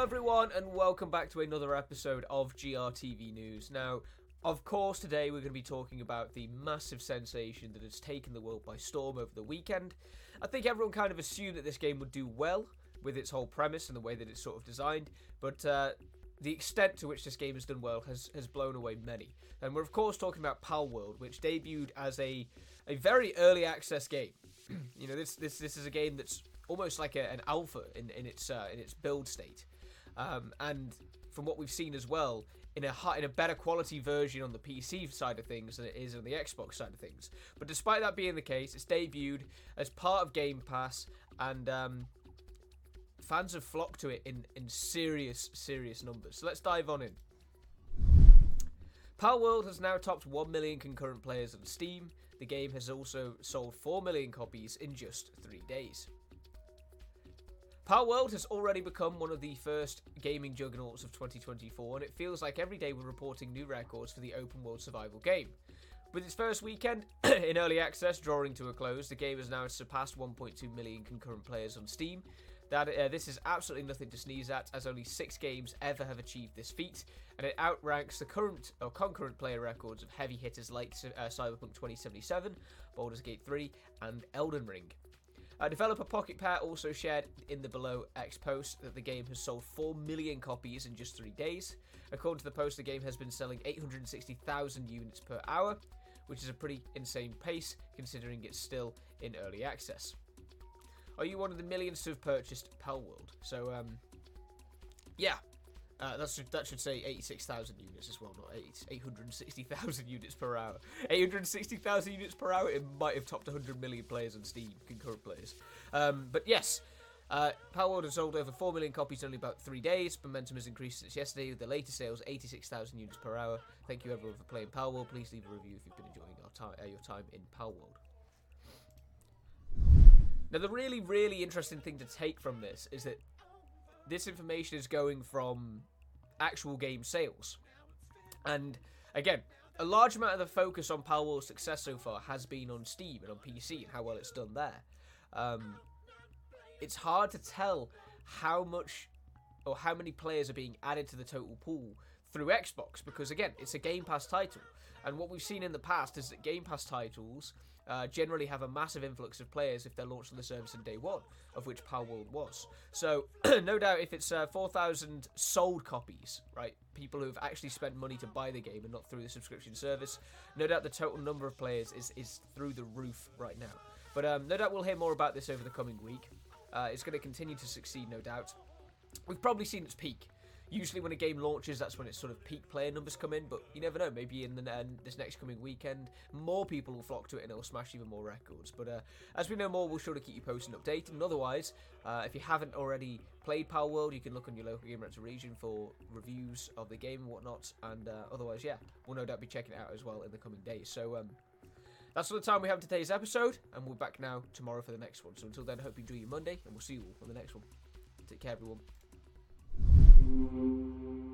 Hello, everyone, and welcome back to another episode of GRTV News. Now, of course, today we're going to be talking about the massive sensation that has taken the world by storm over the weekend. I think everyone kind of assumed that this game would do well with its whole premise and the way that it's sort of designed, but uh, the extent to which this game has done well has, has blown away many. And we're, of course, talking about Palworld, which debuted as a, a very early access game. you know, this, this, this is a game that's almost like a, an alpha in, in, its, uh, in its build state. Um, and from what we've seen as well, in a in a better quality version on the PC side of things than it is on the Xbox side of things. But despite that being the case, it's debuted as part of Game Pass, and um, fans have flocked to it in in serious serious numbers. So let's dive on in. Power Palworld has now topped 1 million concurrent players on Steam. The game has also sold 4 million copies in just 3 days. Palworld has already become one of the first gaming juggernauts of 2024, and it feels like every day we're reporting new records for the open world survival game. With its first weekend in early access drawing to a close, the game has now surpassed 1.2 million concurrent players on Steam. That uh, this is absolutely nothing to sneeze at, as only six games ever have achieved this feat, and it outranks the current or concurrent player records of heavy hitters like uh, Cyberpunk 2077, Baldur's Gate 3, and Elden Ring. Uh, developer Pocketpair also shared in the below X post that the game has sold 4 million copies in just three days. According to the post, the game has been selling 860,000 units per hour, which is a pretty insane pace considering it's still in early access. Are you one of the millions to have purchased Palworld? So, um, yeah, uh, that should that should say 86,000 units as well, not 860,000 units per hour. 860,000 units per hour, it might have topped 100 million players on Steam, concurrent players. Um, but yes, uh, World has sold over 4 million copies in only about three days. Momentum has increased since yesterday with the latest sales, 86,000 units per hour. Thank you everyone for playing Palworld. Please leave a review if you've been enjoying uh, your time in Palworld. Now, the really, really interesting thing to take from this is that this information is going from actual game sales. And again, a large amount of the focus on Palworld's success so far has been on Steam and on PC and how well it's done there. Um, it's hard to tell how much or how many players are being added to the total pool through Xbox because again, it's a Game Pass title. And what we've seen in the past is that Game Pass titles uh, generally have a massive influx of players if they're launched on the service on day one, of which Palworld was. So, no doubt, if it's uh, 4,000 sold copies, right, people who have actually spent money to buy the game and not through the subscription service, no doubt the total number of players is, is through the roof right now. But um, no doubt we'll hear more about this over the coming week. Uh, it's going to continue to succeed, no doubt. We've probably seen its peak usually when a game launches, that's when its sort of peak player numbers come in. But you never know. Maybe in the, uh, this next coming weekend, more people will flock to it and it'll smash even more records. But uh, as we know more, we'll sure to keep you posted and updated. And otherwise, uh, if you haven't already played Palworld, you can look on your local Gamereactor region for reviews of the game and whatnot. And uh, otherwise, yeah, we'll no doubt be checking it out as well in the coming days. So. Um, that's all the time we have in today's episode, and we're back now tomorrow for the next one. So until then, hope you enjoy your Monday, and we'll see you all on the next one. Take care, everyone. Thank you.